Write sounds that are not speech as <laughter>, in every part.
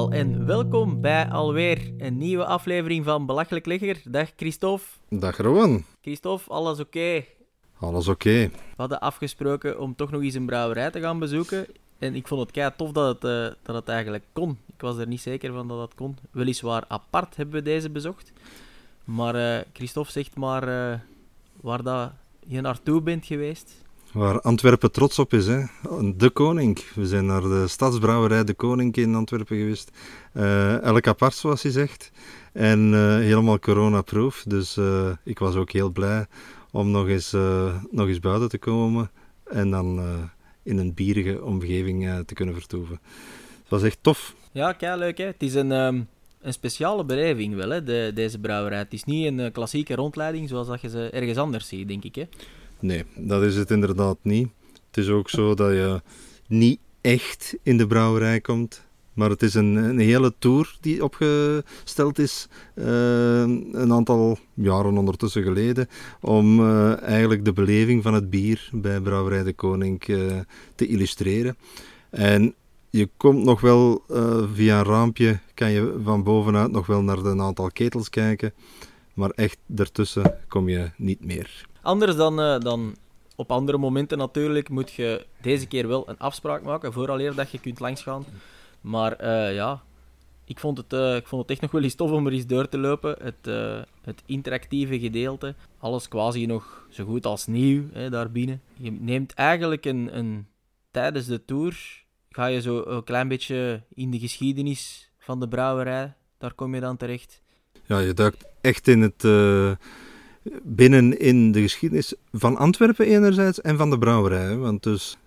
allemaal en welkom bij alweer een nieuwe aflevering van Belachelijk Ligger. Dag Christophe. Dag Rowan. Christophe, alles oké? Alles oké. We hadden afgesproken om toch nog eens een brouwerij te gaan bezoeken. En ik vond het kei tof dat het, eh, dat het eigenlijk kon. Ik was er niet zeker van dat dat kon. Weliswaar apart hebben we deze bezocht. Maar eh, Christophe zegt maar eh, waar dat je naartoe bent geweest. Waar Antwerpen trots op is, hè? De Koning. We zijn naar de stadsbrouwerij De Koning in Antwerpen geweest. Eh elk apart, zoals hij zegt. En eh, helemaal coronaproof. Dus eh, ik was ook heel blij om nog eens, nog eens buiten te komen. En dan in een bierige omgeving te kunnen vertoeven. Het was echt tof. Ja, kei leuk hè. Het is een, ehm, een speciale beleving wel, hè, de, deze brouwerij. Het is niet een klassieke rondleiding zoals dat je ze ergens anders ziet, denk ik. Hè. Nee, dat is het inderdaad niet. Het is ook zo dat je niet echt in de brouwerij komt. Maar het is een, een hele tour die opgesteld is, eh, een aantal jaren ondertussen geleden, om eh, eigenlijk de beleving van het bier bij Brouwerij de Koning eh, te illustreren. En je komt nog wel via een raampje, kan je van bovenuit nog wel naar een aantal ketels kijken, maar echt daartussen kom je niet meer. Anders dan, eh, dan op andere momenten natuurlijk moet je deze keer wel een afspraak maken vooraleer dat je kunt langsgaan. Maar eh, ja, ik vond, het, eh, ik vond het echt nog wel eens tof om er eens door te lopen. Het, het interactieve gedeelte. Alles quasi nog zo goed als nieuw hè, daar binnen. Je neemt eigenlijk een, een... Tijdens de tour ga je zo een klein beetje in de geschiedenis van de brouwerij. Daar kom je dan terecht. Ja, je duikt echt in het, eh, binnen in de geschiedenis van Antwerpen enerzijds en van de brouwerij. Want dus,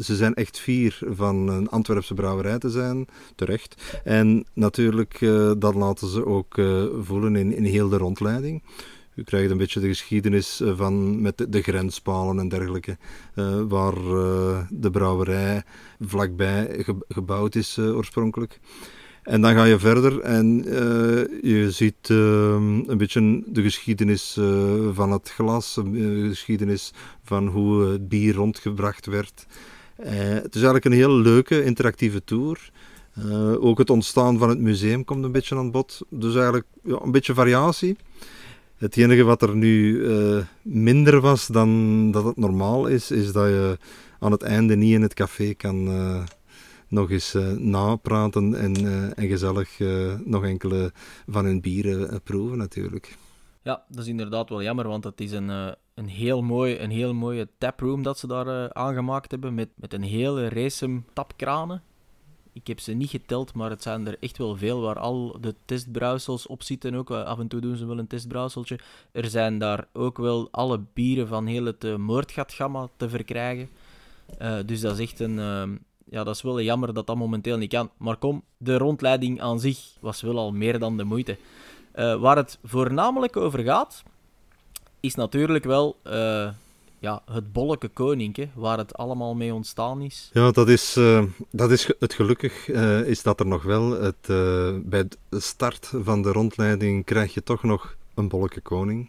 ze, zijn echt fier van een Antwerpse brouwerij te zijn, terecht. En natuurlijk, eh, dat laten ze ook eh, voelen in, in heel de rondleiding. U krijgt een beetje de geschiedenis van met de, grenspalen en dergelijke, waar de brouwerij vlakbij ge- gebouwd is oorspronkelijk. En dan ga je verder en eh, je ziet ehm, een beetje de geschiedenis eh, van het glas, eh, de geschiedenis van hoe het bier rondgebracht werd. Eh, het is eigenlijk een heel leuke, interactieve tour. Eh, ook het ontstaan van het museum komt een beetje aan bod. Dus eigenlijk ja, een beetje variatie. Het enige wat er nu eh, minder was dan dat het normaal is, is dat je aan het einde niet in het café kan eh, nog eens eh, napraten en, eh, en gezellig eh, nog enkele van hun bieren proeven natuurlijk. Ja, dat is inderdaad wel jammer, want het is een, een, heel, mooi, een heel mooie taproom dat ze daar aangemaakt hebben, met, met een hele race tapkranen. Ik heb ze niet geteld, maar het zijn er echt wel veel waar al de testbrouwsels op zitten. Ook. Af en toe doen ze wel een testbrouwseltje. Er zijn daar ook wel alle bieren van heel het moordgatgamma te verkrijgen. Dus dat is echt een... ja, dat is wel jammer dat dat momenteel niet kan. Maar kom, de rondleiding aan zich was wel al meer dan de moeite. Eh, waar het voornamelijk over gaat, is natuurlijk wel eh, ja, het bolleke koninkje, waar het allemaal mee ontstaan is. Ja, dat is, eh, dat is het gelukkig is dat er nog wel. Het, bij de start van de rondleiding krijg je toch nog een bolleke koning.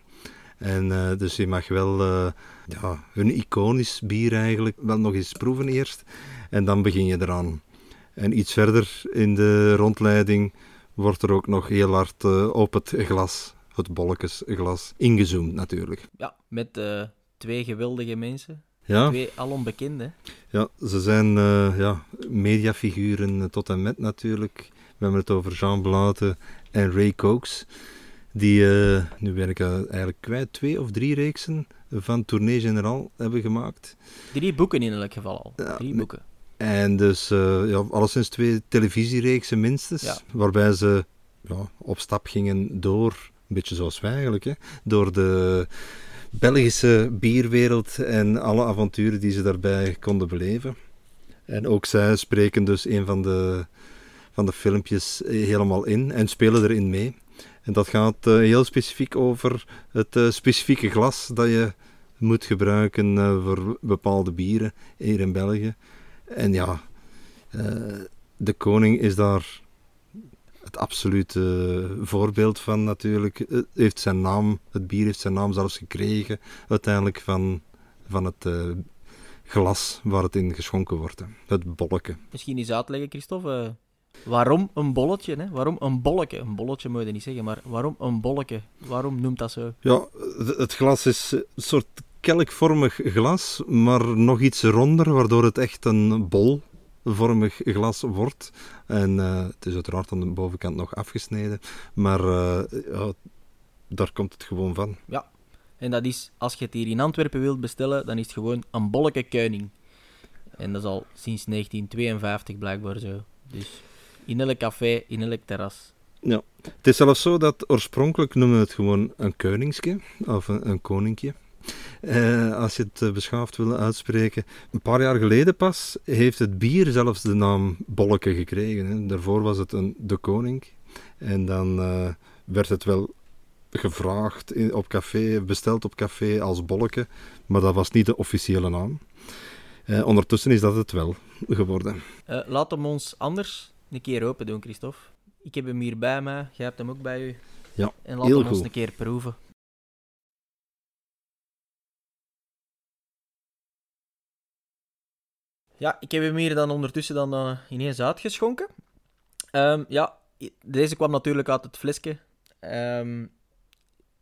En eh, dus je mag wel eh, ja, hun iconisch bier eigenlijk wel nog eens proeven eerst. En dan begin je eraan. En iets verder in de rondleiding wordt er ook nog heel hard eh, op het glas, het bolletjesglas, ingezoomd natuurlijk. Ja, met twee geweldige mensen. Ja, Twee alom bekende. ja ze zijn ja, mediafiguren tot en met natuurlijk. We hebben het over Jean Blaten en Ray Cokes. Die, eh, nu ben ik eh, eigenlijk kwijt, twee of drie reeksen van Tournee Générale hebben gemaakt. Drie boeken in elk geval al. Ja, Drie boeken. En dus uh, ja, alleszins twee televisiereeksen minstens, Ja. waarbij ze ja, op stap gingen door, een beetje zoals wij eigenlijk, hè, door de Belgische bierwereld en alle avonturen die ze daarbij konden beleven. En ook zij spreken dus een van de, van de filmpjes helemaal in en spelen erin mee. En dat gaat eh, heel specifiek over het eh, specifieke glas dat je moet gebruiken eh, voor bepaalde bieren hier in België. En ja, de koning is daar het absolute voorbeeld van natuurlijk. Het heeft zijn naam, het bier heeft zijn naam zelfs gekregen uiteindelijk van, van het glas waar het in geschonken wordt. Het bolleke. Misschien eens uitleggen, Christophe. Eh, Waarom een bolletje? Hè? Waarom een bolletje? Een bolletje moet je niet zeggen, maar waarom een bolletje? Waarom noemt dat zo? Ja, het glas is een soort kelkvormig glas, maar nog iets ronder, waardoor het echt een bolvormig glas wordt. En uh, het is uiteraard aan de bovenkant nog afgesneden, maar uh, ja, daar komt het gewoon van. Ja, en dat is, als je het hier in Antwerpen wilt bestellen, dan is het gewoon een bolleke kuining. En dat is al sinds 1952 blijkbaar zo. Dus in elk café, in elk terras. Ja, het is zelfs zo dat oorspronkelijk noemen we het gewoon een koningske of een, een koninkje. Eh, als je het uh, beschaafd wil uitspreken. Een paar jaar geleden pas heeft het bier zelfs de naam Bolleke gekregen. Hè. Daarvoor was het een de koning. En dan uh, werd het wel gevraagd in, op café, besteld op café als Bolleke, maar dat was niet de officiële naam. Uh, ondertussen is dat het wel geworden. Uh, laat hem ons anders een keer open doen, Christophe. Ik heb hem hier bij mij, jij hebt hem ook bij u. Ja, En hem goed. ons een keer proeven. Ja, ik heb hem hier dan ondertussen dan uh, ineens uitgeschonken. Um, ja, deze kwam natuurlijk uit het flesje. Um,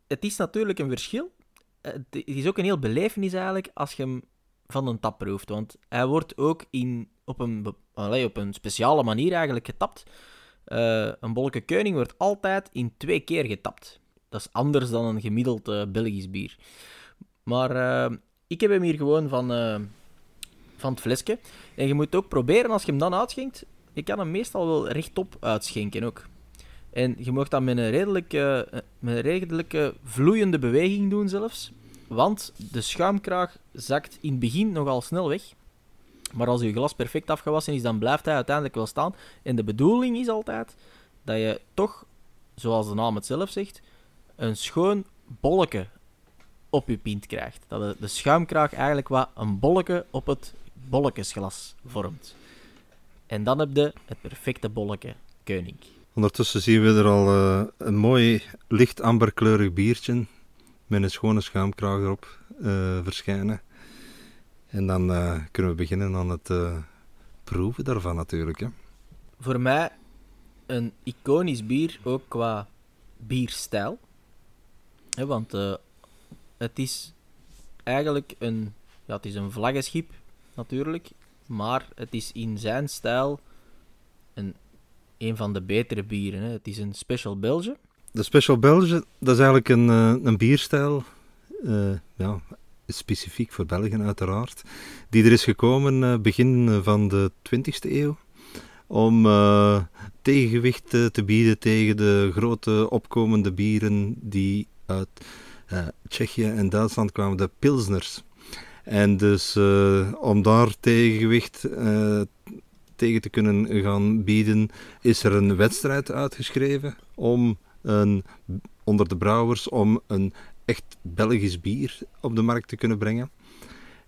het is natuurlijk een verschil. Het is ook een heel belevenis eigenlijk als je hem van een tap proeft. Want hij wordt ook in, op, een, op een speciale manier eigenlijk getapt. Uh, een bolleke keuning wordt altijd in twee keer getapt. Dat is anders dan een gemiddeld uh, Belgisch bier. Maar uh, ik heb hem hier gewoon van, van het flesje. En je moet ook proberen als je hem dan uitschenkt. Je kan hem meestal wel rechtop uitschenken ook. En je mag dat met een redelijke, met een redelijke vloeiende beweging doen zelfs. Want de schuimkraag zakt in het begin nogal snel weg. Maar als je glas perfect afgewassen is, dan blijft hij uiteindelijk wel staan. En de bedoeling is altijd dat je toch, zoals de naam het zelf zegt, een schoon bolleke op je pint krijgt. Dat de, schuimkraag eigenlijk wat een bolleke op het bollekesglas vormt. En dan heb je het perfecte bolleke keuning. Ondertussen zien we er al uh, een mooi licht amberkleurig biertje met een schone schuimkraag erop uh, verschijnen. En dan uh, kunnen we beginnen aan het proeven daarvan natuurlijk. Hè. Voor mij een iconisch bier, ook qua bierstijl. He, want het is eigenlijk een, ja, het is een vlaggenschip natuurlijk, maar het is in zijn stijl een een van de betere bieren. Hè. Het is een Special Belge. De Special Belge, dat is eigenlijk een, een bierstijl, ja, specifiek voor België uiteraard, die er is gekomen uh, begin van de 20e eeuw. Om tegenwicht te bieden tegen de grote opkomende bieren die uit Tsjechië en Duitsland kwamen, de Pilsners. En dus om daar tegenwicht tegen te kunnen gaan bieden, is er een wedstrijd uitgeschreven om een, onder de brouwers om een echt Belgisch bier op de markt te kunnen brengen.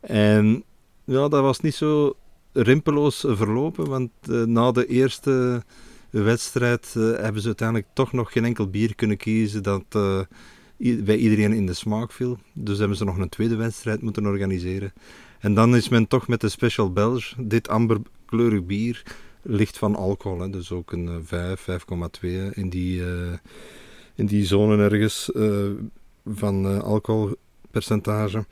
En ja, dat was niet zo rimpeloos verlopen, want uh, na de eerste wedstrijd uh, hebben ze uiteindelijk toch nog geen enkel bier kunnen kiezen dat uh, bij iedereen in de smaak viel. Dus hebben ze nog een tweede wedstrijd moeten organiseren. En dan is men toch met de Special Belge, dit amberkleurig bier, licht van alcohol. Hè. Dus ook een 5, 5,2 in, die, in die zone ergens van uh, alcoholpercentage.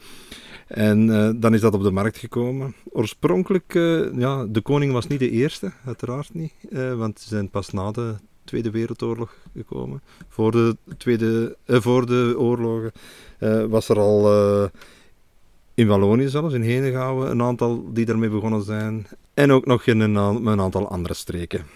En dan is dat op de markt gekomen. Oorspronkelijk, ja, de koning was niet de eerste, uiteraard niet. want ze zijn pas na de Tweede Wereldoorlog gekomen. Voor de, tweede, voor de oorlogen was er al in Wallonië zelfs, in Henegouwen, een aantal die daarmee begonnen zijn. En ook nog in een, een aantal andere streken.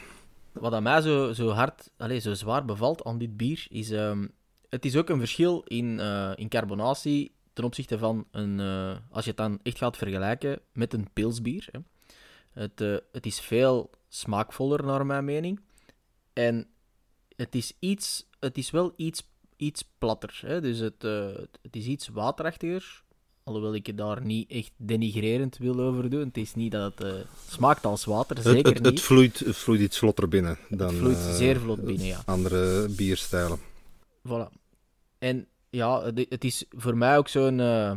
Wat aan mij zo, zo hard, allez, zo zwaar bevalt aan dit bier, is... Um, het is ook een verschil in, uh, in carbonatie ten opzichte van een... Uh, als je het dan echt gaat vergelijken met een pilsbier. Hè. Het, uh, het is veel smaakvoller, naar mijn mening. En het is, iets, het is wel iets, iets platter. Hè. Dus het, het is iets waterachtiger. Alhoewel ik het daar niet echt denigrerend wil over doen. Het is niet dat het uh, smaakt als water, zeker het, het, niet. Het vloeit, het vloeit iets vlotter binnen dan het vloeit zeer vlot binnen, ja. andere bierstijlen. Voilà. En ja, het, is voor mij ook zo'n... Uh,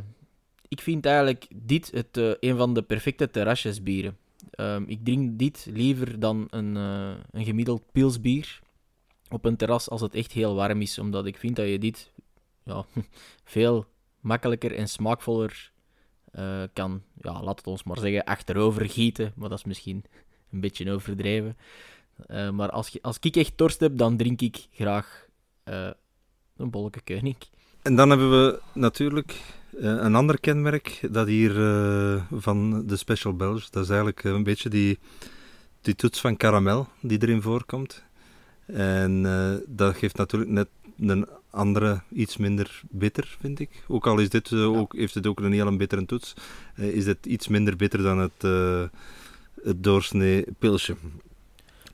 ik vind eigenlijk dit het, een van de perfecte terrasjesbieren. Ehm, ik drink dit liever dan een, uh, een gemiddeld pilsbier op een terras als het echt heel warm is, omdat ik vind dat je dit ja, <laughs> veel makkelijker en smaakvoller kan, ja, laat het ons maar zeggen, achterover gieten. Maar dat is misschien een beetje overdreven. Maar als, als ik echt dorst heb, dan drink ik graag een bolleke koning. En dan hebben we natuurlijk een ander kenmerk, dat hier van de Special Belge. Dat is eigenlijk een beetje die, die toets van karamel die erin voorkomt. En dat geeft natuurlijk net een andere iets minder bitter, vind ik. Ook al is dit, uh, ook, heeft het ook een heel bittere toets, is het iets minder bitter dan het, het doorsnee pilsje.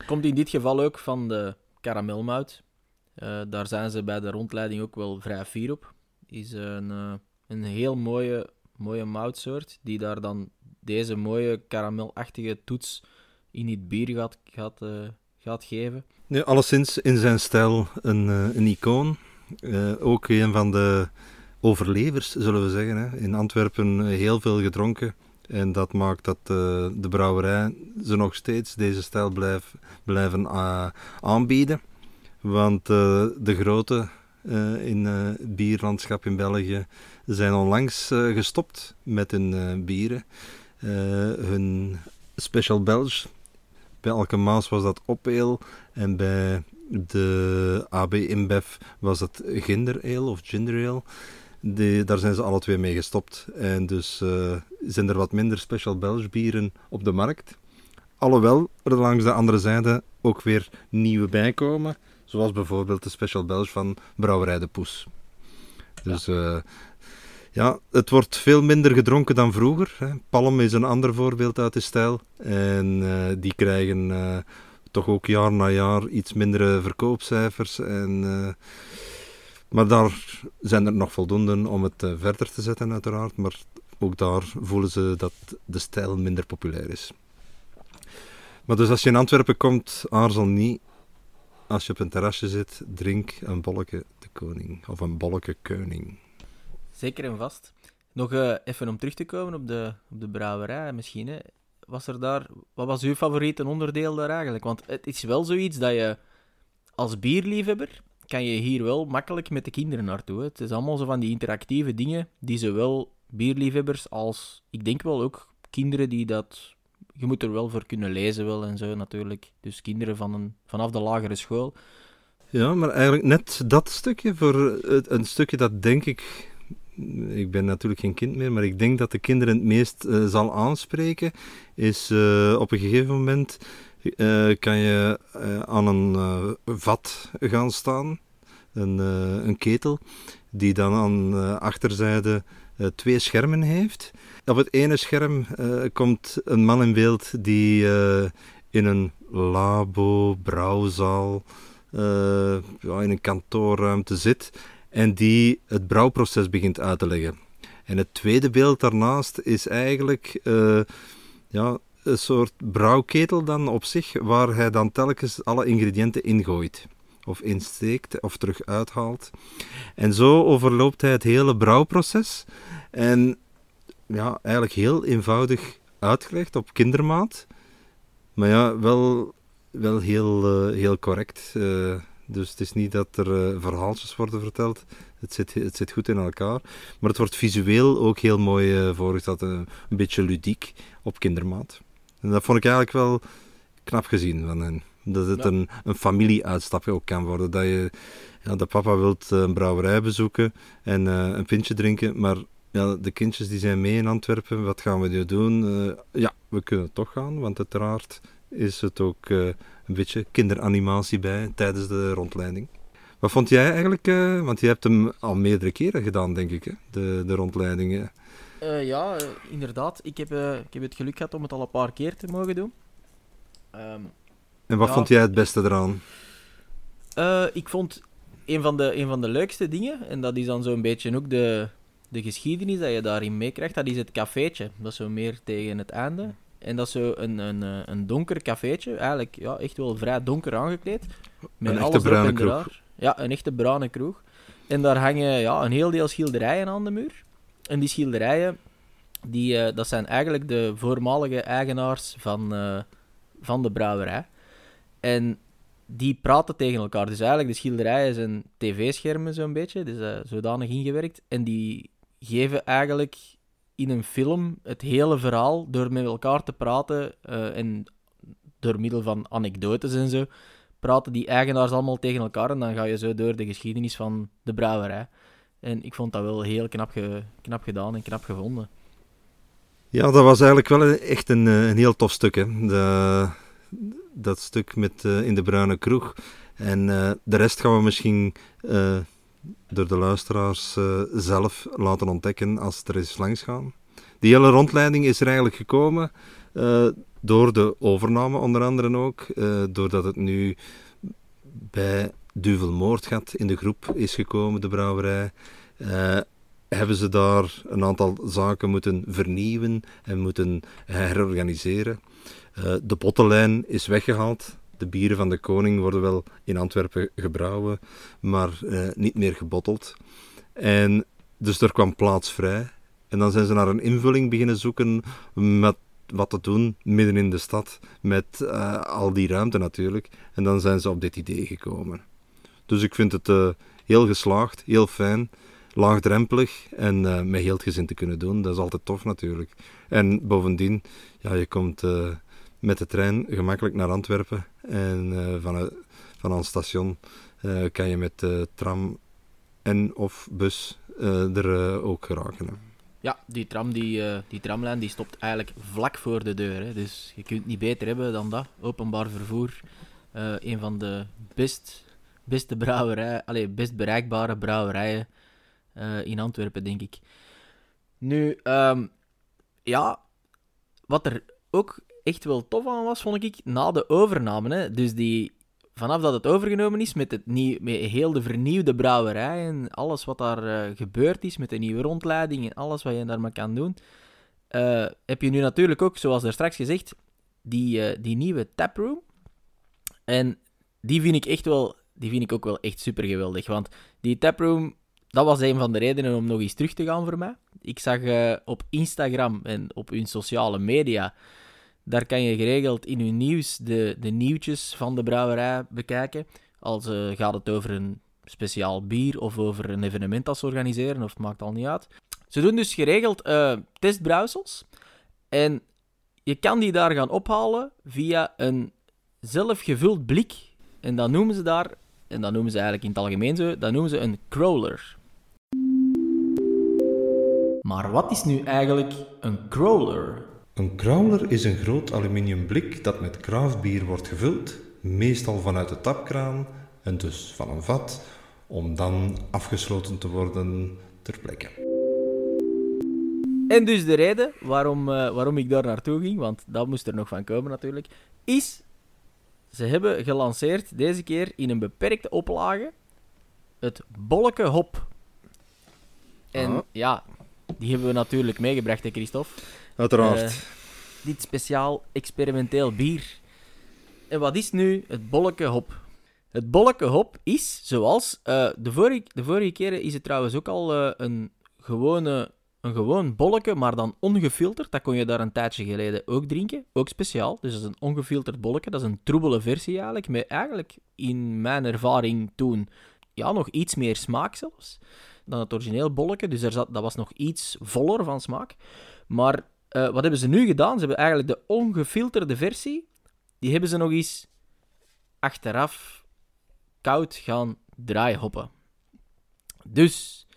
Komt in dit geval ook van de karamelmout. Daar zijn ze bij de rondleiding ook wel vrij fier op. Is een, een heel mooie, mooie moutsoort, die daar dan deze mooie karamelachtige toets in het bier gaat, gaat, gaat geven. Ja, alleszins in zijn stijl een, een icoon. Ook een van de overlevers, zullen we zeggen. Hè. In Antwerpen heel veel gedronken. En dat maakt dat de brouwerij ze nog steeds deze stijl blijf, blijven aanbieden. Want de grote in het bierlandschap in België zijn onlangs gestopt met hun bieren. hun Special Belge. Bij Elke Maas was dat Opeel en bij de AB InBev was het Ginder Ale of Ginger Ale. Die, daar zijn ze alle twee mee gestopt. En dus zijn er wat minder Special Belge bieren op de markt. Alhoewel er langs de andere zijde ook weer nieuwe bijkomen. Zoals bijvoorbeeld de Special Belge van Brouwerij de Poes. Dus ja. Uh, ja, het wordt veel minder gedronken dan vroeger. Hè. Palm is een ander voorbeeld uit de stijl. En uh, die krijgen toch ook jaar na jaar iets mindere verkoopcijfers. En, uh, maar daar zijn er nog voldoende om het verder te zetten, uiteraard. Maar ook daar voelen ze dat de stijl minder populair is. Maar dus als je in Antwerpen komt, aarzel niet. Als je op een terrasje zit, drink een bolleke de koning. Of een bolleke koning. Zeker en vast. Nog uh, even om terug te komen op de, op de brouwerij misschien. Hè was er daar, wat was uw favoriete onderdeel daar eigenlijk? Want het is wel zoiets dat je als bierliefhebber kan je hier wel makkelijk met de kinderen naartoe. Het is allemaal zo van die interactieve dingen die zowel bierliefhebbers als, ik denk wel ook kinderen die dat... Je moet er wel voor kunnen lezen wel en zo natuurlijk. Dus kinderen van een, vanaf de lagere school. Ja, maar eigenlijk net dat stukje, voor een stukje dat denk ik ik ben natuurlijk geen kind meer, maar ik denk dat de kinderen het meest uh, zal aanspreken, is uh, op een gegeven moment uh, kan je aan een vat gaan staan, een, een, ketel, die dan aan de achterzijde twee schermen heeft. Op het ene scherm komt een man in beeld die in een labo, brouwzaal, ja, in een kantoorruimte zit en die het brouwproces begint uit te leggen. En het tweede beeld daarnaast is eigenlijk ja, een soort brouwketel dan op zich, waar hij dan telkens alle ingrediënten ingooit. Of insteekt of terug uithaalt. En zo overloopt hij het hele brouwproces. En ja, eigenlijk heel eenvoudig uitgelegd op kindermaat. Maar ja, wel, wel heel, uh, heel correct. Uh, dus het is niet dat er uh, verhaaltjes worden verteld. Het zit, het zit goed in elkaar. Maar het wordt visueel ook heel mooi voorgesteld. Een beetje ludiek op kindermaat. En dat vond ik eigenlijk wel knap gezien van hen. Dat het een, een familieuitstapje ook kan worden. Dat je, ja, de papa wilt een brouwerij bezoeken en een pintje drinken. Maar ja, de kindjes die zijn mee in Antwerpen. Wat gaan we nu doen? ja, we kunnen toch gaan. Want uiteraard is het ook een beetje kinderanimatie bij tijdens de rondleiding. Wat vond jij eigenlijk, uh, want je hebt hem al meerdere keren gedaan, denk ik, hè? De, de rondleidingen. Ja, inderdaad. Ik heb, ik heb het geluk gehad om het al een paar keer te mogen doen. Um, en wat ja, vond jij het beste eraan? ik vond een van, de, een van de leukste dingen, en dat is dan zo'n beetje ook de, de geschiedenis dat je daarin meekrijgt, dat is het cafeetje. Dat is zo meer tegen het einde. En dat is zo een, een, eh, een donker cafeetje, eigenlijk ja, echt wel vrij donker aangekleed. Met een echte bruine kroeg. Ja, een echte bruine kroeg. En daar hangen ja, een heel deel schilderijen aan de muur. En die schilderijen, Die, eh, dat zijn eigenlijk de voormalige eigenaars van, eh, van de brouwerij. En die praten tegen elkaar. Dus eigenlijk, de schilderijen zijn tv-schermen zo'n beetje, dus uh, zodanig ingewerkt. En die geven eigenlijk in een film het hele verhaal door met elkaar te praten en door middel van anekdotes en zo, praten die eigenaars allemaal tegen elkaar en dan ga je zo door de geschiedenis van de brouwerij. En ik vond dat wel heel knap, knap gedaan en knap gevonden. Ja, dat was eigenlijk wel echt een, eh, een heel tof stuk. Hè. De, dat stuk met uh, in de bruine kroeg. En de rest gaan we misschien door de luisteraars zelf laten ontdekken als er eens langs gaan. Die hele rondleiding is er eigenlijk gekomen door de overname onder andere ook. doordat het nu bij Duvelmoordgat in de groep is gekomen, de brouwerij hebben ze daar een aantal zaken moeten vernieuwen en moeten herorganiseren. De bottenlijn is weggehaald. De bieren van de koning worden wel in Antwerpen gebrouwen, maar uh, niet meer gebotteld. En dus er kwam plaats vrij. En dan zijn ze naar een invulling beginnen zoeken met wat te doen midden in de stad, met uh, al die ruimte natuurlijk. En dan zijn ze op dit idee gekomen. Dus ik vind het heel geslaagd, heel fijn laagdrempelig en met heel het gezin te kunnen doen. Dat is altijd tof natuurlijk. En bovendien, ja, je komt met de trein gemakkelijk naar Antwerpen. En uh, van, van een station kan je met tram en of bus er ook geraken. Ja, die, tram, die, die tramlijn die stopt eigenlijk vlak voor de deur. Hè. Dus je kunt niet beter hebben dan dat. Openbaar vervoer. een van de best, beste brouwerijen, allez, best bereikbare brouwerijen in Antwerpen, denk ik. Nu, um, ja, wat er ook echt wel tof aan was, vond ik, na de overname. Hè, dus die, vanaf dat het overgenomen is, met, het nieuw, met heel de vernieuwde brouwerij en alles wat daar uh, gebeurd is, met de nieuwe rondleiding en alles wat je daarmee kan doen, uh, heb je nu natuurlijk ook, zoals er straks gezegd, die, die nieuwe taproom. En die vind ik echt wel, die vind ik ook wel echt super geweldig. Want die taproom dat was een van de redenen om nog eens terug te gaan voor mij. Ik zag op Instagram en op hun sociale media, daar kan je geregeld in hun nieuws de, de nieuwtjes van de brouwerij bekijken. Als uh, gaat het over een speciaal bier of over een evenement dat ze organiseren, of het maakt al niet uit. Ze doen dus geregeld uh, testbrouwsels. En je kan die daar gaan ophalen via een zelfgevuld blik. En dat noemen ze daar, en dat noemen ze eigenlijk in het algemeen zo, dat noemen ze een crawler. Maar wat is nu eigenlijk een crawler? Een crawler is een groot aluminium blik dat met kraftbier wordt gevuld, meestal vanuit de tapkraan en dus van een vat, om dan afgesloten te worden ter plekke. En dus de reden waarom, uh, waarom ik daar naartoe ging, want dat moest er nog van komen natuurlijk, is ze hebben gelanceerd deze keer in een beperkte oplage het bolleke hop. En ah. ja, die hebben we natuurlijk meegebracht, hè, Christophe? Uiteraard. Uh, dit speciaal experimenteel bier. En wat is nu het bolleke hop? Het bolleke hop is, zoals... Uh, de, vorige, de vorige keren is het trouwens ook al uh, een, gewone, een gewoon bolleke, maar dan ongefilterd. Dat kon je daar een tijdje geleden ook drinken. Ook speciaal. Dus dat is een ongefilterd bolleke. Dat is een troebele versie eigenlijk. Met eigenlijk, in mijn ervaring toen, ja, nog iets meer smaak zelfs dan het origineel bolletje. Dus er zat, dat was nog iets voller van smaak. Maar uh, wat hebben ze nu gedaan? Ze hebben eigenlijk de ongefilterde versie, die hebben ze nog eens achteraf koud gaan draaihoppen. Dus,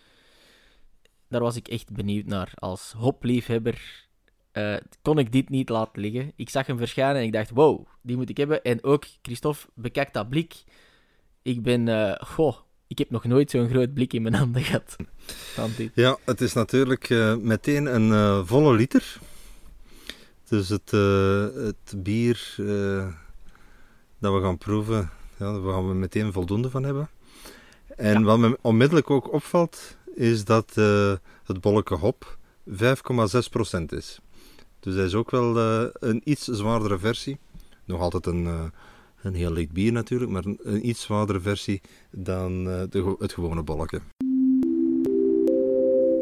daar was ik echt benieuwd naar. Als hopliefhebber uh, kon ik dit niet laten liggen. Ik zag hem verschijnen en ik dacht, wow, die moet ik hebben. En ook, Christophe, bekijk dat blik. Ik ben, uh, goh, ik heb nog nooit zo'n groot blik in mijn handen gehad. Ja, het is natuurlijk uh, meteen een uh, volle liter. Dus het, uh, het bier dat we gaan proeven, ja, daar gaan we meteen voldoende van hebben. En ja. wat me onmiddellijk ook opvalt, is dat het bolleke hop 5,6% is. Dus hij is ook wel een iets zwaardere versie. Nog altijd een een heel licht bier natuurlijk, maar een, iets zwaardere versie dan uh, de, het gewone bolletje.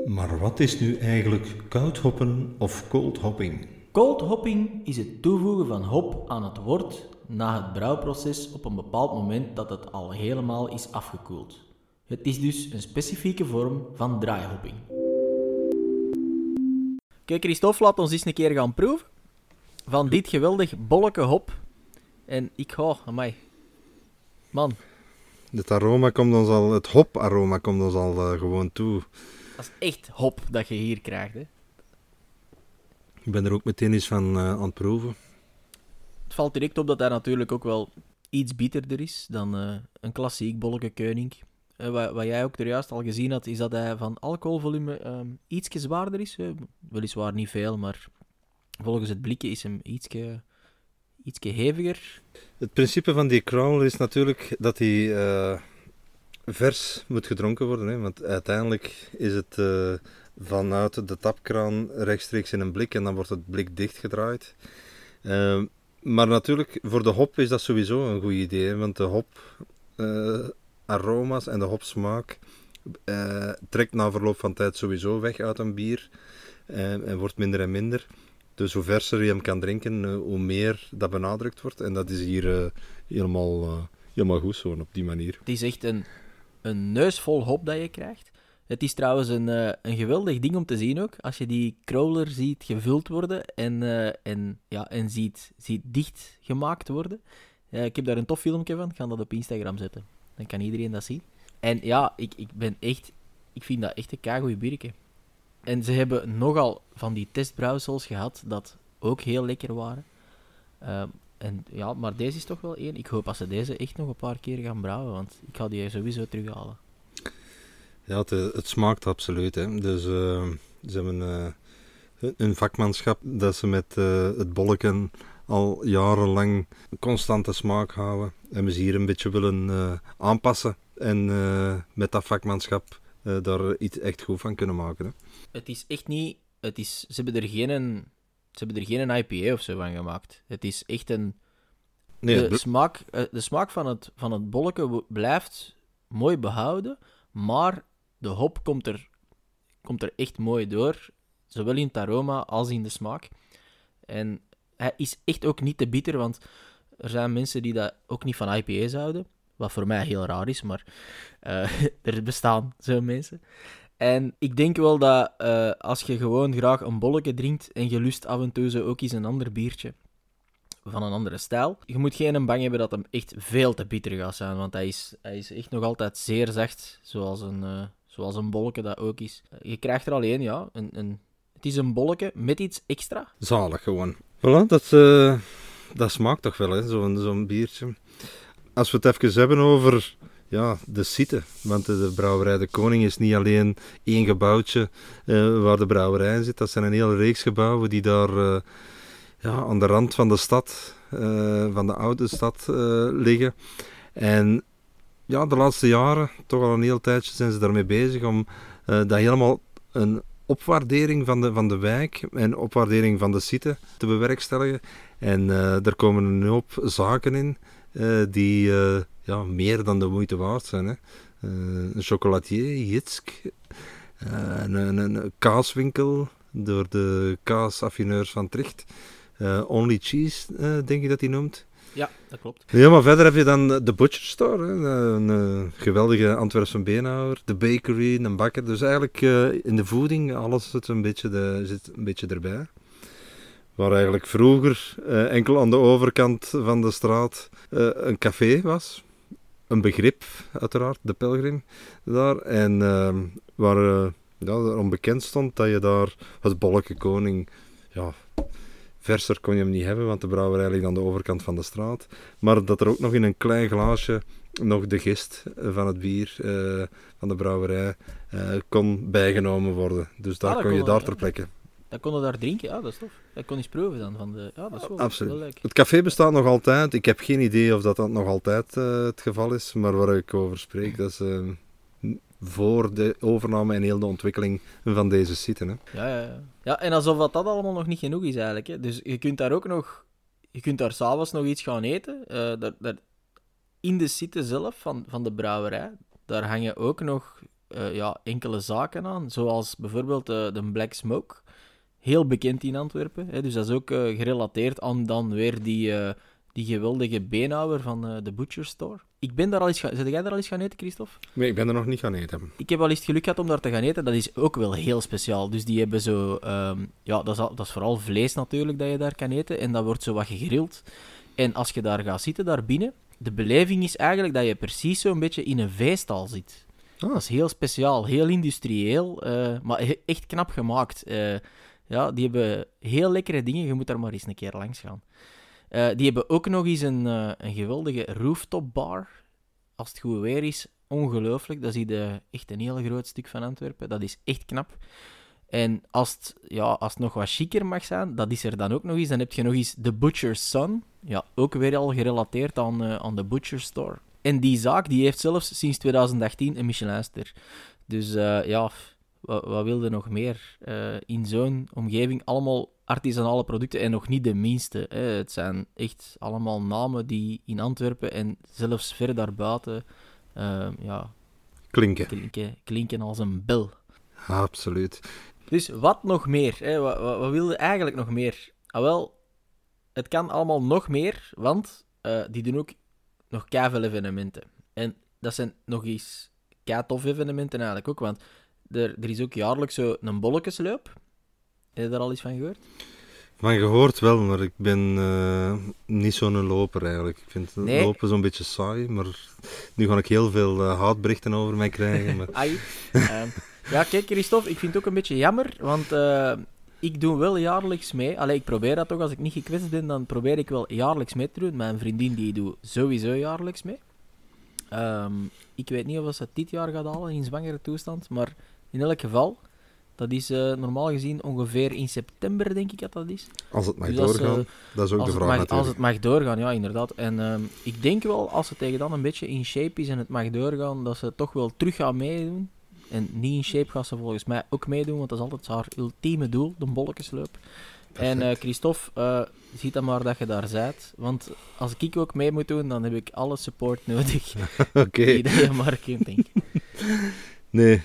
Maar wat is nu eigenlijk koudhoppen of cold hopping? Cold hopping is het toevoegen van hop aan het wort na het brouwproces op een bepaald moment dat het al helemaal is afgekoeld. Het is dus een specifieke vorm van draaihopping. Kijk, Christophe, laat ons eens een keer gaan proeven van dit geweldig bolleke hop. En ik ga, amai. Man, Het aroma komt ons al, het hoparoma komt ons al eh, gewoon toe. dat is echt hop dat je hier krijgt. Hè. Ik ben er ook meteen eens van eh, aan het proeven. Het valt direct op dat hij natuurlijk ook wel iets bitterder is dan eh, een klassiek bolleke Keuning. Eh, wat, wat jij ook er juist al gezien had, is dat hij van alcoholvolume ehm ietsje zwaarder is. weliswaar niet veel, maar volgens het blikje is hem ietsje, ietsje heviger. Het principe van die crowler is natuurlijk dat die eh, vers moet gedronken worden. Hè? Want uiteindelijk is het vanuit de tapkraan rechtstreeks in een blik en dan wordt het blik dichtgedraaid. Eh, maar natuurlijk, voor de hop is dat sowieso een goed idee. Want de hop eh, aroma's en de hopsmaak eh, trekt na verloop van tijd sowieso weg uit een bier. eh, en wordt minder en minder. Dus hoe verser je hem kan drinken, hoe meer dat benadrukt wordt. En dat is hier helemaal, helemaal goed zo, op die manier. Het is echt een, een neus vol hop dat je krijgt. Het is trouwens een, eh, een geweldig ding om te zien ook. Als je die crawler ziet gevuld worden en, eh, en, ja, en ziet, ziet dicht gemaakt worden. Eh, ik heb daar een tof filmpje van. Ik ga dat op Instagram zetten. Dan kan iedereen dat zien. En ja, ik, ik ben echt... Ik vind dat echt een keigoeie bierke. En ze hebben nogal van die testbrouwsels gehad dat ook heel lekker waren. Ehm, en ja, maar deze is toch wel één. Ik hoop dat ze deze echt nog een paar keer gaan brouwen, want ik ga die sowieso terughalen. Ja, het, eh, het smaakt absoluut. Hè. Dus eh, ze hebben eh, hun- vakmanschap dat ze met eh, het bolken al jarenlang constante smaak houden. En we ze hier een beetje willen aanpassen. En met dat vakmanschap daar iets echt goed van kunnen maken. Hè. Het is echt niet... Het is, ze, hebben er geen, ze hebben er geen IPA of zo van gemaakt. Het is echt een... Nee, de, smaak, de smaak van het, van het bolleke wo- blijft mooi behouden, maar de hop komt er, komt er echt mooi door. Zowel in het aroma als in de smaak. En hij is echt ook niet te bitter, want er zijn mensen die dat ook niet van IPA's houden. Wat voor mij heel raar is, maar eh, <laughs> er bestaan zo'n mensen. En ik denk wel dat eh, als je gewoon graag een bolletje drinkt en je lust af en toe zo ook eens een ander biertje van een andere stijl, je moet geen bang hebben dat hem echt veel te bitter gaat zijn, want hij is, hij is echt nog altijd zeer zacht, zoals een, eh zoals een bolletje dat ook is. Je krijgt er alleen, ja, een, een, het is een bolletje met iets extra. Zalig gewoon. Voilà, dat, eh, dat smaakt toch wel, hè, zo'n zo'n biertje. Als we het even hebben over ja, de site. Want de, brouwerij De Koning is niet alleen één gebouwtje eh, waar de brouwerij in zit. Dat zijn een hele reeks gebouwen die daar eh, ja, aan de rand van de stad, van de oude stad, liggen. En ja, de laatste jaren, toch al een heel tijdje, zijn ze daarmee bezig om eh, dat helemaal een opwaardering van de, van de wijk en opwaardering van de site te bewerkstelligen. En eh er komen een hoop zaken in eh, die ja, meer dan de moeite waard zijn. Hè. Een chocolatier, Jitsk, een, een, kaaswinkel door de kaasaffineurs van Tricht. Only Cheese, denk ik dat hij noemt. Ja, dat klopt. Ja, maar verder heb je dan de Butcher Store, hè, een eh, geweldige Antwerpse beenhouwer, de bakery, een bakker. Dus eigenlijk eh, in de voeding, alles zit een beetje, de, zit een beetje erbij. Waar eigenlijk vroeger eh, enkel aan de overkant van de straat een café was. Een begrip, uiteraard, de Pelgrim daar. En eh, waar ja, erom bekend stond dat je daar het Bolleke Koning... Ja, verser kon je hem niet hebben, want de brouwerij ligt aan de overkant van de straat. Maar dat er ook nog in een klein glaasje nog de gist eh, van het bier eh, van de brouwerij eh, kon bijgenomen worden. Dus daar Ah, dat kon je daar ter plekke. Dat kon je daar drinken, ja, dat is tof. Dat kon eens proeven dan. Van de... Ja, dat is wel, Absoluut. wel. Het café bestaat nog altijd. Ik heb geen idee of dat, dat nog altijd het geval is, maar waar ik over spreek, dat is voor de overname en heel de ontwikkeling van deze site. Hè. Ja, ja, ja. ja, en alsof dat, dat allemaal nog niet genoeg is eigenlijk. Hè. Dus je kunt daar ook nog... Je kunt daar s'avonds nog iets gaan eten. Eh, daar, daar, in de site zelf van, van de brouwerij, daar hangen ook nog eh, ja, enkele zaken aan, zoals bijvoorbeeld de Black Smoke. Heel bekend in Antwerpen. Hè, dus dat is ook eh, gerelateerd aan dan weer die, die geweldige beenhouwer van eh, de Butcher Store. Ik ben daar al eens gaan... Zit jij daar al eens gaan eten, Christophe? Nee, ik ben er nog niet gaan eten. Ik heb wel eens het geluk gehad om daar te gaan eten. Dat is ook wel heel speciaal. Dus die hebben zo... ehm, ja, dat is, al- dat is vooral vlees natuurlijk dat je daar kan eten. En dat wordt zo wat gegrild. En als je daar gaat zitten, daar binnen... De beleving is eigenlijk dat je precies zo'n beetje in een veestal zit. Ah. Dat is heel speciaal, heel industrieel, eh, maar echt knap gemaakt. Eh, ja, die hebben heel lekkere dingen. Je moet daar maar eens een keer langs gaan. Eh, die hebben ook nog eens een, eh, een geweldige rooftop bar. Als het goed weer is, ongelooflijk. Dat is hier echt een heel groot stuk van Antwerpen. Dat is echt knap. En als het, ja, als het nog wat chiquer mag zijn, dat is er dan ook nog eens. Dan heb je nog eens The Butcher's Son. Ja, ook weer al gerelateerd aan, eh, aan de Butcher Store. En die zaak die heeft zelfs sinds 2018 een Michelinster. Dus ja, wat, wat wilde nog meer? In zo'n omgeving allemaal artisanale producten en nog niet de minste. Hè. Het zijn echt allemaal namen die in Antwerpen en zelfs ver daarbuiten eh, ja, Klinken. klinken, klinken als een bel. Absoluut. Dus wat nog meer? Hè? Wat, wat, wat wilde eigenlijk nog meer? Ah, wel, het kan allemaal nog meer, want eh, die doen ook nog veel evenementen. En dat zijn nog eens tof evenementen eigenlijk ook, want er, er is ook jaarlijks zo een bolletjesloop. Heb je daar al iets van gehoord? Van gehoord wel, maar ik ben eh, niet zo'n loper eigenlijk. Ik vind het Nee. lopen zo'n beetje saai, maar nu ga ik heel veel eh, haatberichten over mij krijgen. Maar... <laughs> Ai. Ehm, ja, kijk, Christophe, ik vind het ook een beetje jammer, want eh, ik doe wel jaarlijks mee. Allee, ik probeer dat toch. Als ik niet gekwetst ben, dan probeer ik wel jaarlijks mee te doen. Mijn vriendin die doet sowieso jaarlijks mee. Ehm, ik weet niet of ze het dit jaar gaat halen in zwangere toestand, maar in elk geval, dat is eh, normaal gezien ongeveer in september, denk ik dat dat is. Als het mag Dus als, doorgaan, eh, dat is ook als, de het vraag mag, als het mag doorgaan, ja, inderdaad. En ehm, ik denk wel, als ze tegen dan een beetje in shape is en het mag doorgaan, dat ze toch wel terug gaan meedoen. En niet in shape gaat ze volgens mij ook meedoen, want dat is altijd haar ultieme doel, de bolletjesloop. En eh, Christophe, ziet dan maar dat je daar bent. Want als ik ook mee moet doen, dan heb ik alle support nodig <laughs> Oké, die dat je maar kunt denken. <laughs> nee.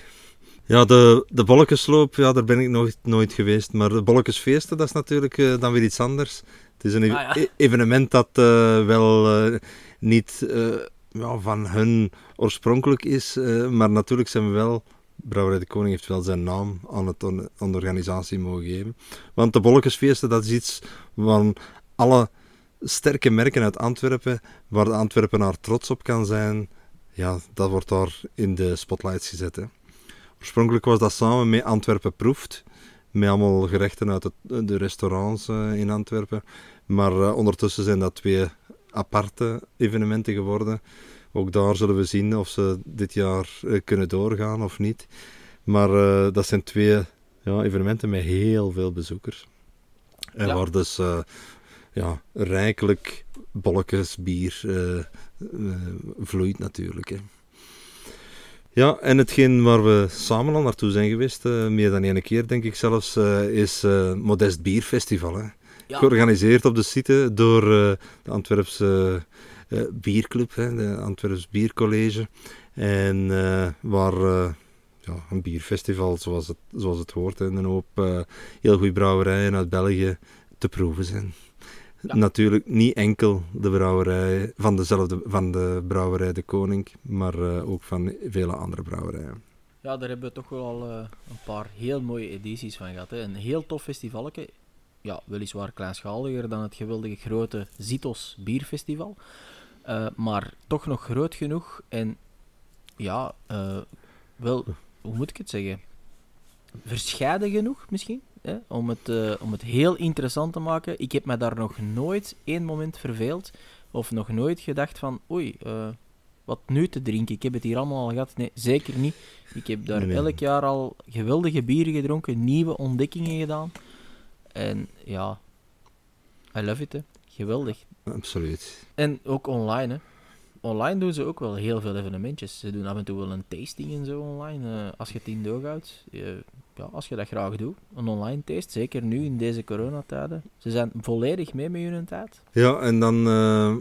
Ja, de, de bolletjesloop, ja, daar ben ik nooit, nooit geweest. Maar de bolletjesfeesten, dat is natuurlijk eh, dan weer iets anders. Het is een ev- Ah, ja. e- evenement dat eh, wel eh, niet ja, van hun oorspronkelijk is. maar natuurlijk zijn we wel... Brouwerij de Koning heeft wel zijn naam aan, het, aan de organisatie mogen geven. Want de bolletjesfeesten, dat is iets van alle sterke merken uit Antwerpen, waar de Antwerpenaar trots op kan zijn, ja, dat wordt daar in de spotlights gezet. Hè. Oorspronkelijk was dat samen met Antwerpen Proeft, met allemaal gerechten uit het- de restaurants eh, in Antwerpen. Maar eh, ondertussen zijn dat twee aparte evenementen geworden. Ook daar zullen we zien of ze dit jaar eh, kunnen doorgaan of niet. Maar eh, dat zijn twee ja, evenementen met heel veel bezoekers. En Ja. waar dus eh, ja, rijkelijk bolletjes bier eh, eh, vloeit natuurlijk. Hè. Ja, en hetgeen waar we samen al naartoe zijn geweest, eh, meer dan één keer denk ik zelfs, eh, is eh Modest Bierfestival. Hè. Ja, Georganiseerd op de site door de Antwerpse Bierclub, hè, de Antwerps Biercollege. En waar ja, een bierfestival, zoals het, zoals het hoort, en een hoop heel goede brouwerijen uit België te proeven zijn. Ja. Natuurlijk niet enkel de brouwerij van, dezelfde, van de brouwerij De Koning, maar eh, ook van vele andere brouwerijen. Ja, daar hebben we toch wel al eh, een paar heel mooie edities van gehad. Hè. Een heel tof festivaletje. Ja, weliswaar kleinschaliger dan het geweldige grote Zitos Bierfestival. Eh, maar toch nog groot genoeg. En ja, wel, hoe moet ik het zeggen? Verscheiden genoeg misschien. Hè? Om, het, eh, om het heel interessant te maken. Ik heb me daar nog nooit één moment verveeld. Of nog nooit gedacht van, oei, eh, wat nu te drinken? Ik heb het hier allemaal al gehad. Nee, zeker niet. Ik heb daar Nee, nee. elk jaar al geweldige bieren gedronken, nieuwe ontdekkingen gedaan. En ja, I love it, hè. Geweldig. Absoluut. En ook online, hè. Online doen ze ook wel heel veel evenementjes. Ze doen af en toe wel een tasting en zo online. eh, als je het in houdt. Eh, ja, als je dat graag doet. Een online taste, zeker nu in deze coronatijden. Ze zijn volledig mee met hun tijd. Ja, en dan, eh,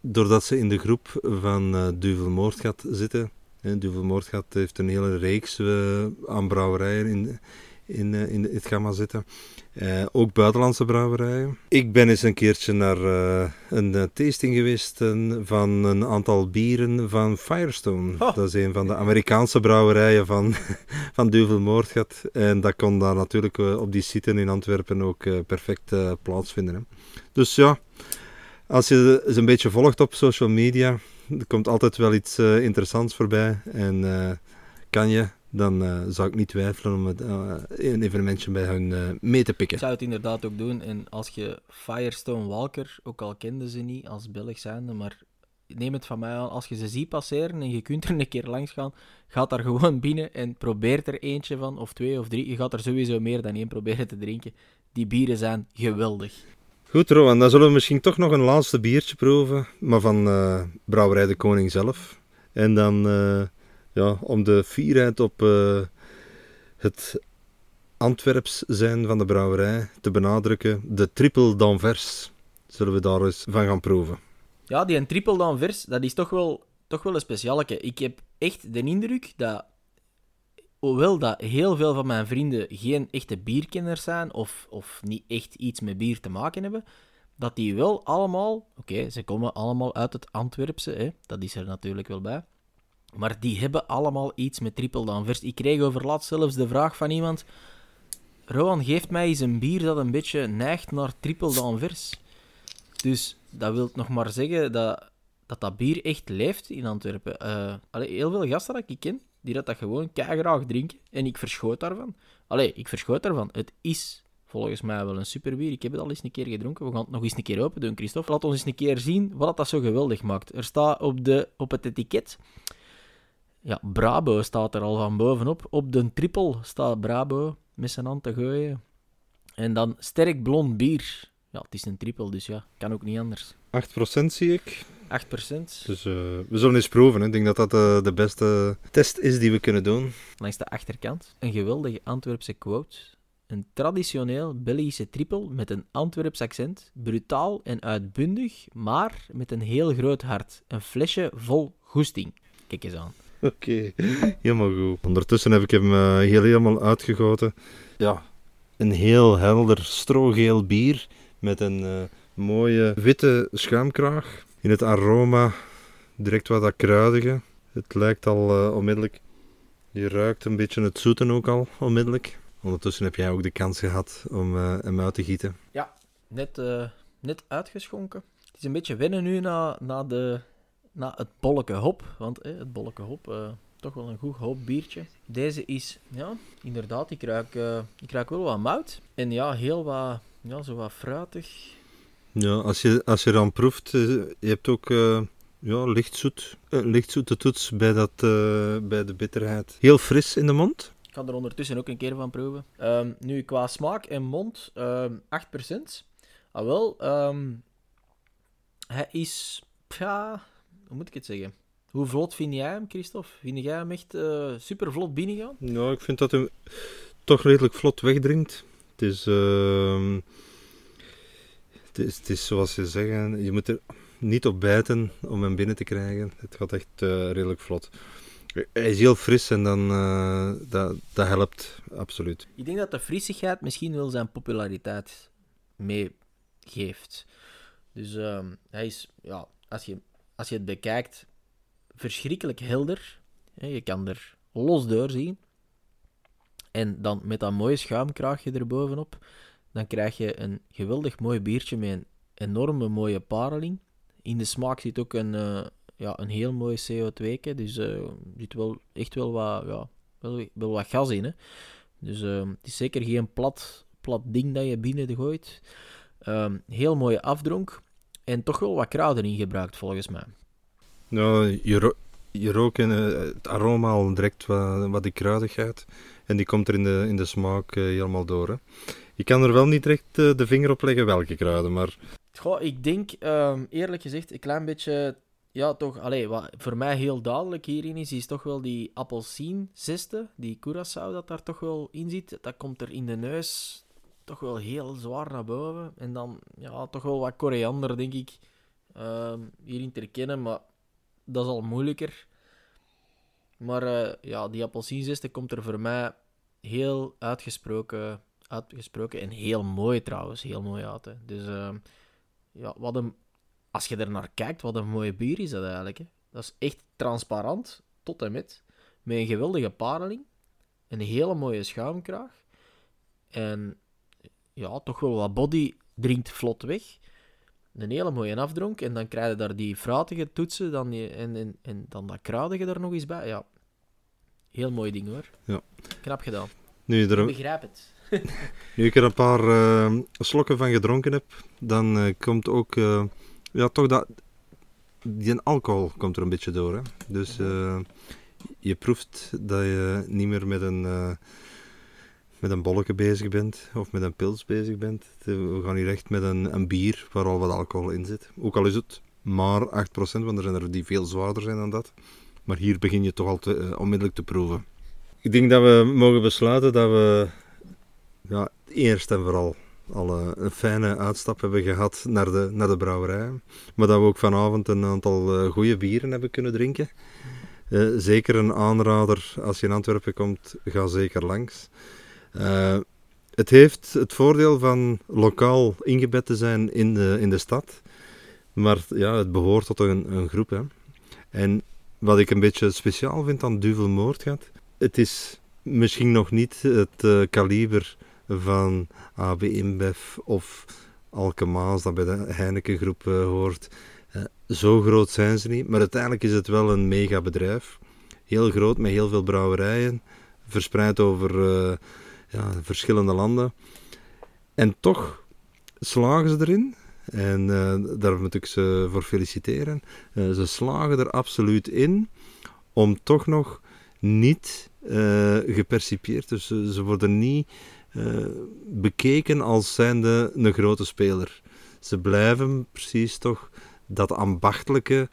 doordat ze in de groep van eh Duvelmoordgat zitten, Uh, Duvelmoordgat heeft een hele reeks uh, aan brouwerijen in, in, uh, in het gamma zitten. Uh, ook buitenlandse brouwerijen. Ik ben eens een keertje naar uh, een tasting geweest van een aantal bieren van Firestone. Oh. Dat is een van de Amerikaanse brouwerijen van, <laughs> van Duvelmoordgat. En dat kon daar natuurlijk op die site in Antwerpen ook perfect plaatsvinden. Hè. Dus ja, als je ze een beetje volgt op social media, er komt altijd wel iets interessants voorbij. En kan je dan uh, zou ik niet twijfelen om het, uh, een evenementje bij hun uh, mee te pikken. Ik zou het inderdaad ook doen. En als je Firestone Walker, ook al kenden ze niet als Belg zijnde, maar neem het van mij aan, als je ze ziet passeren en je kunt er een keer langs gaan, ga daar gewoon binnen en probeer er eentje van, of twee of drie. Je gaat er sowieso meer dan één proberen te drinken. Die bieren zijn geweldig. Goed, Rowan, dan zullen we misschien toch nog een laatste biertje proeven, maar van Brouwerij de Koning zelf. En dan ja, om de fierheid op uh, het Antwerps zijn van de brouwerij te benadrukken, de triple d'Anvers. Zullen we daar eens van gaan proeven. Ja, die triple d'Anvers, dat is toch wel, toch wel een specialeke. Ik heb echt de indruk dat, hoewel dat heel veel van mijn vrienden geen echte bierkenners zijn, of, of niet echt iets met bier te maken hebben, dat die wel allemaal, oké, ze komen allemaal uit het Antwerpse, hè, dat is er natuurlijk wel bij, maar die hebben allemaal iets met triple danvers. Ik kreeg overlaat zelfs de vraag van iemand... Rowan, geeft mij eens een bier dat een beetje neigt naar triple danvers. Dus dat wil nog maar zeggen dat dat, dat bier echt leeft in Antwerpen. Uh, heel veel gasten dat ik ken, die dat, dat gewoon graag drinken. En ik verschoot daarvan. Allee, ik verschoot daarvan. Het is volgens mij wel een superbier. Ik heb het al eens een keer gedronken. We gaan het nog eens een keer open doen, Christophe. Laat ons eens een keer zien wat dat zo geweldig maakt. Er staat op, de, op het etiket ja, Brabo staat er al van bovenop. Op de triple staat Brabo met zijn hand te gooien. En dan sterk blond bier. Ja, het is een triple, dus ja, kan ook niet anders. 8% zie ik. 8%. Dus uh, we zullen eens proeven. Hè. Ik denk dat dat uh, de beste test is die we kunnen doen. Langs de achterkant een geweldige Antwerpse quote. Een traditioneel Belgische triple met een Antwerps accent. Brutaal en uitbundig, maar met een heel groot hart. Een flesje vol goesting. Kijk eens aan. <laughs> Oké, helemaal goed. Ondertussen heb ik hem uh, heel helemaal uitgegoten. Ja, een heel helder strogeel bier met een uh, mooie witte schuimkraag. In het aroma direct wat dat kruidige. Het lijkt al uh, onmiddellijk. Je ruikt een beetje het zoeten ook al onmiddellijk. Ondertussen heb jij ook de kans gehad om hem uit te gieten. Ja, net, net uitgeschonken. Het is een beetje wennen nu na, na de na het bolleke hop. Want het bolleke hop, uh, toch wel een goed hoop biertje. Deze is, ja, inderdaad, ik ruik, uh, ik ruik wel wat mout. En ja, heel wat, ja, zo wat fruitig. Ja, als je, als je dan proeft, eh, je hebt ook ja, lichtzoet, lichtzoete toets bij, dat, bij de bitterheid. Heel fris in de mond. Ik ga er ondertussen ook een keer van proeven. Um, nu, qua smaak en mond, um, 8%. Ah wel, um, hij is, ja, hoe moet ik het zeggen? Hoe vlot vind jij hem, Christophe? Vind jij hem echt uh, super vlot binnengaan? Nou, ik vind dat hij toch redelijk vlot wegdringt. Het is, uh, het is, het is zoals ze zeggen, je moet er niet op bijten om hem binnen te krijgen. Het gaat echt uh, redelijk vlot. Hij is heel fris en dan, uh, dat, dat helpt absoluut. Ik denk dat de frissigheid misschien wel zijn populariteit meegeeft. Dus uh, hij is, ja, als je als je het bekijkt, verschrikkelijk helder. Je kan er los door zien. En dan met dat mooie schuimkraagje erbovenop, dan krijg je een geweldig mooi biertje met een enorme mooie pareling. In de smaak zit ook een, uh, ja, een heel mooi CO2, dus er zit wel echt wel wat, ja, wel, wel wat gas in. Hè. Dus uh, het is zeker geen plat, plat ding dat je binnen gooit. heel mooie afdronk. En toch wel wat kruiden ingebruikt, volgens mij. Nou, je, je rookt in, uh, het aroma al direct wat, wat die kruidigheid. En die komt er in de, in de smaak uh, helemaal door. Hè. Je kan er wel niet direct uh, de vinger op leggen welke kruiden, maar... Goh, ik denk, um, eerlijk gezegd, een klein beetje... Ja, toch, allee, wat voor mij heel duidelijk hierin is, is toch wel die appelsien zesde, die curaçao dat daar toch wel in zit. Dat komt er in de neus toch wel heel zwaar naar boven. En dan, ja, toch wel wat koriander, denk ik, uh, hierin te herkennen. Maar dat is al moeilijker. Maar uh, ja, die appelsienzeste komt er voor mij heel uitgesproken, uitgesproken en heel mooi trouwens. Heel mooi uit. Dus uh, ja, wat een, als je er naar kijkt, wat een mooie bier is dat eigenlijk. Hè. Dat is echt transparant, tot en met. Met een geweldige pareling. Een hele mooie schuimkraag. En ja, toch wel wat body drinkt vlot weg. Een hele mooie afdronk. En dan krijg je daar die fruitige toetsen dan die, en, en, en dan dat kruidige er nog eens bij. Ja, heel mooi ding hoor. Ja. Knap gedaan. Nu er... Ik begrijp het. <laughs> nu ik er een paar uh, slokken van gedronken heb, dan uh, komt ook... Uh, ja, toch dat... Die alcohol komt er een beetje door. Hè? Dus je proeft dat je niet meer met een met een bolletje bezig bent of met een pils bezig bent. We gaan hier echt met een, een bier waar al wat alcohol in zit. Ook al is het maar 8%, want er zijn er die veel zwaarder zijn dan dat. Maar hier begin je toch al te, uh, onmiddellijk te proeven. Ik denk dat we mogen besluiten dat we ja, eerst en vooral al een fijne uitstap hebben gehad naar de, naar de brouwerij. Maar dat we ook vanavond een aantal uh, goede bieren hebben kunnen drinken. Zeker een aanrader als je in Antwerpen komt, ga zeker langs. Uh, het heeft het voordeel van lokaal ingebed te zijn in de, in de stad. Maar ja, het behoort tot een, een groep. Hè. En wat ik een beetje speciaal vind aan Duvel Moordgat, het is misschien nog niet het uh, kaliber van AB InBev of Alkemaas dat bij de Heineken groep uh, hoort. Zo groot zijn ze niet, maar uiteindelijk is het wel een mega bedrijf. Heel groot, met heel veel brouwerijen, verspreid over ja, verschillende landen. En toch slagen ze erin. En uh, daar moet ik ze voor feliciteren. Uh, ze slagen er absoluut in om toch nog niet uh, gepercipieerd. Dus ze worden niet bekeken als zijnde een grote speler. Ze blijven precies toch dat ambachtelijke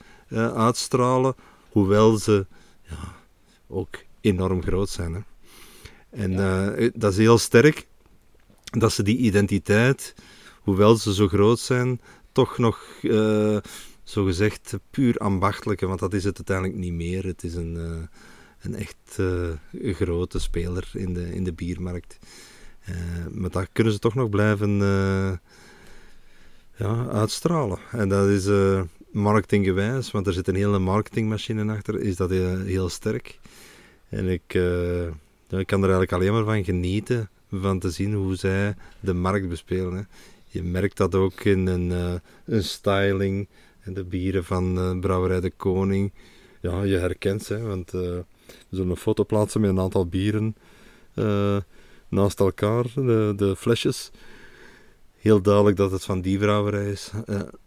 uitstralen, hoewel ze ja, ook enorm groot zijn. Hè. En uh, dat is heel sterk dat ze die identiteit, hoewel ze zo groot zijn, toch nog uh, zo gezegd puur ambachtelijke, want dat is het uiteindelijk niet meer. Het is een, uh, een echt grote speler in de, in de biermarkt. maar dat kunnen ze toch nog blijven ja, uitstralen. En dat is marketinggewijs, want er zit een hele marketingmachine achter, is dat heel, heel sterk. En ik ik kan er eigenlijk alleen maar van genieten van te zien hoe zij de markt bespelen. Hè. Je merkt dat ook in een, uh, een styling en de bieren van uh, Brouwerij de Koning. Ja, je herkent ze, want uh, we zullen een foto plaatsen met een aantal bieren naast elkaar, de, de, flesjes. Heel duidelijk dat het van die brouwerij is.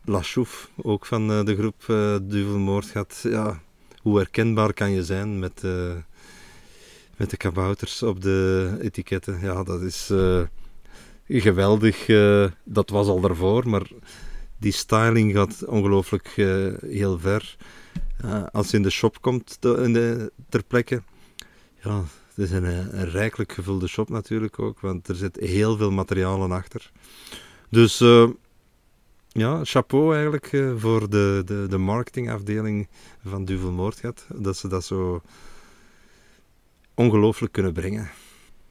La Chouffe, ook van de groep Duvelmoord, gaat. Ja, hoe herkenbaar kan je zijn met met de kabouters op de etiketten. Ja, dat is uh, geweldig. Uh, dat was al daarvoor, maar die styling gaat ongelooflijk uh, heel ver. als je in de shop komt in de, ter plekke, ja, het is een, een, rijkelijk gevulde shop natuurlijk ook, want er zit heel veel materialen achter. Dus ja, chapeau eigenlijk voor de, de, de marketingafdeling van Duvel Moordgat, dat ze dat zo ongelooflijk kunnen brengen.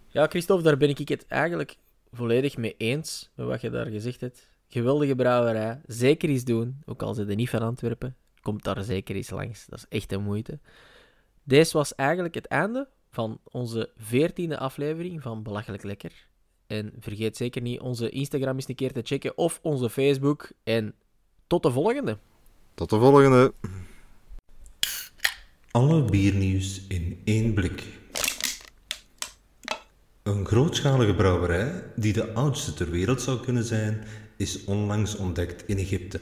Ja, Christophe, daar ben ik het eigenlijk volledig mee eens met wat je daar gezegd hebt. Geweldige brouwerij. Zeker eens doen, ook al zit je niet van Antwerpen. Komt daar zeker eens langs. Dat is echt een moeite. Deze was eigenlijk het einde van onze veertiende aflevering van Belachelijk Lekker. En vergeet zeker niet onze Instagram eens een keer te checken of onze Facebook. En tot de volgende. Tot de volgende. Alle biernieuws in één blik. Een grootschalige brouwerij, die de oudste ter wereld zou kunnen zijn, is onlangs ontdekt in Egypte.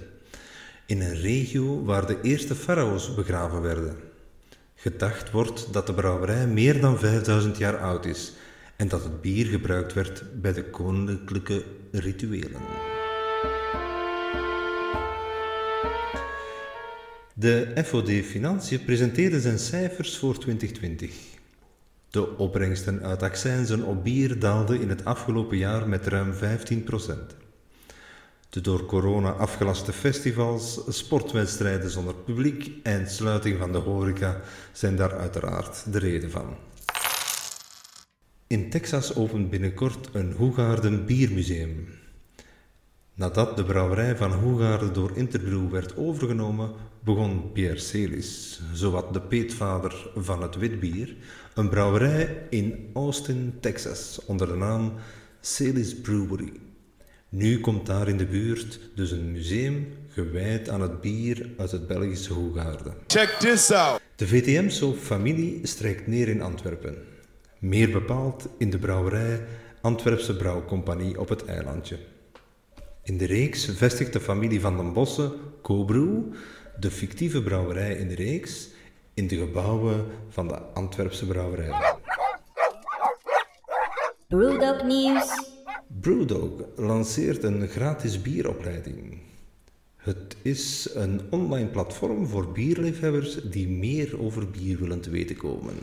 In een regio waar de eerste farao's begraven werden. Gedacht wordt dat de brouwerij meer dan 5000 jaar oud is en dat het bier gebruikt werd bij de koninklijke rituelen. De FOD Financiën presenteerde zijn cijfers voor 2020. De opbrengsten uit accijnzen op bier daalden in het afgelopen jaar met ruim 15 procent. De door corona afgelaste festivals, sportwedstrijden zonder publiek en sluiting van de horeca zijn daar uiteraard de reden van. In Texas opent binnenkort een Hoegaarden Biermuseum. Nadat de brouwerij van Hoegaarden door Interbrew werd overgenomen, begon Pierre Celis, zowat de peetvader van het witbier, een brouwerij in Austin, Texas, onder de naam Celis Brewery. Nu komt daar in de buurt dus een museum gewijd aan het bier uit het Belgische Hoegaarden. Check this out. De VTM-familie strijkt neer in Antwerpen. Meer bepaald in de brouwerij Antwerpse Brouwcompagnie op het eilandje. In de reeks vestigt de familie van den Bossen Cobrew, de fictieve brouwerij in de reeks, in de gebouwen van de Antwerpse brouwerij. Brewdog Nieuws. Brewdog lanceert een gratis bieropleiding. Het is een online platform voor bierliefhebbers die meer over bier willen te weten komen.